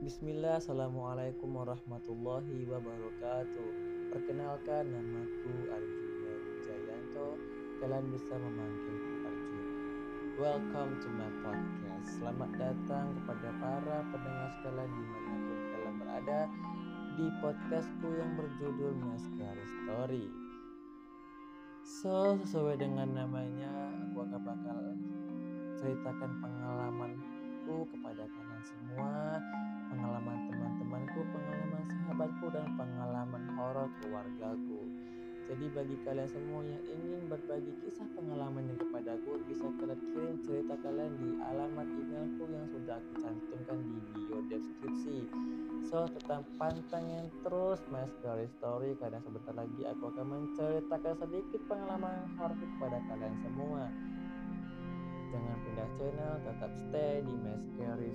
Bismillah, Assalamualaikum warahmatullahi wabarakatuh. Perkenalkan, namaku Arjuna Wijayanto. Kalian bisa memanggilku Arjuna. Welcome to my podcast. Selamat datang kepada para pendengar sekalian di mana pun kalian berada Di podcastku yang berjudul Maskara Story So, sesuai dengan namanya Aku akan bakal ceritakan pengalamanku kepada kalian semua sahabatku, dan pengalaman horor keluargaku. Jadi bagi kalian semua yang ingin berbagi kisah pengalaman yang kepadaku, bisa kalian kirim cerita kalian di alamat emailku yang sudah aku cantumkan di bio deskripsi. So tetap pantengin terus Mas Story Story karena sebentar lagi aku akan menceritakan sedikit pengalaman horor kepada kalian semua. Jangan pindah channel, tetap stay di Mas Scary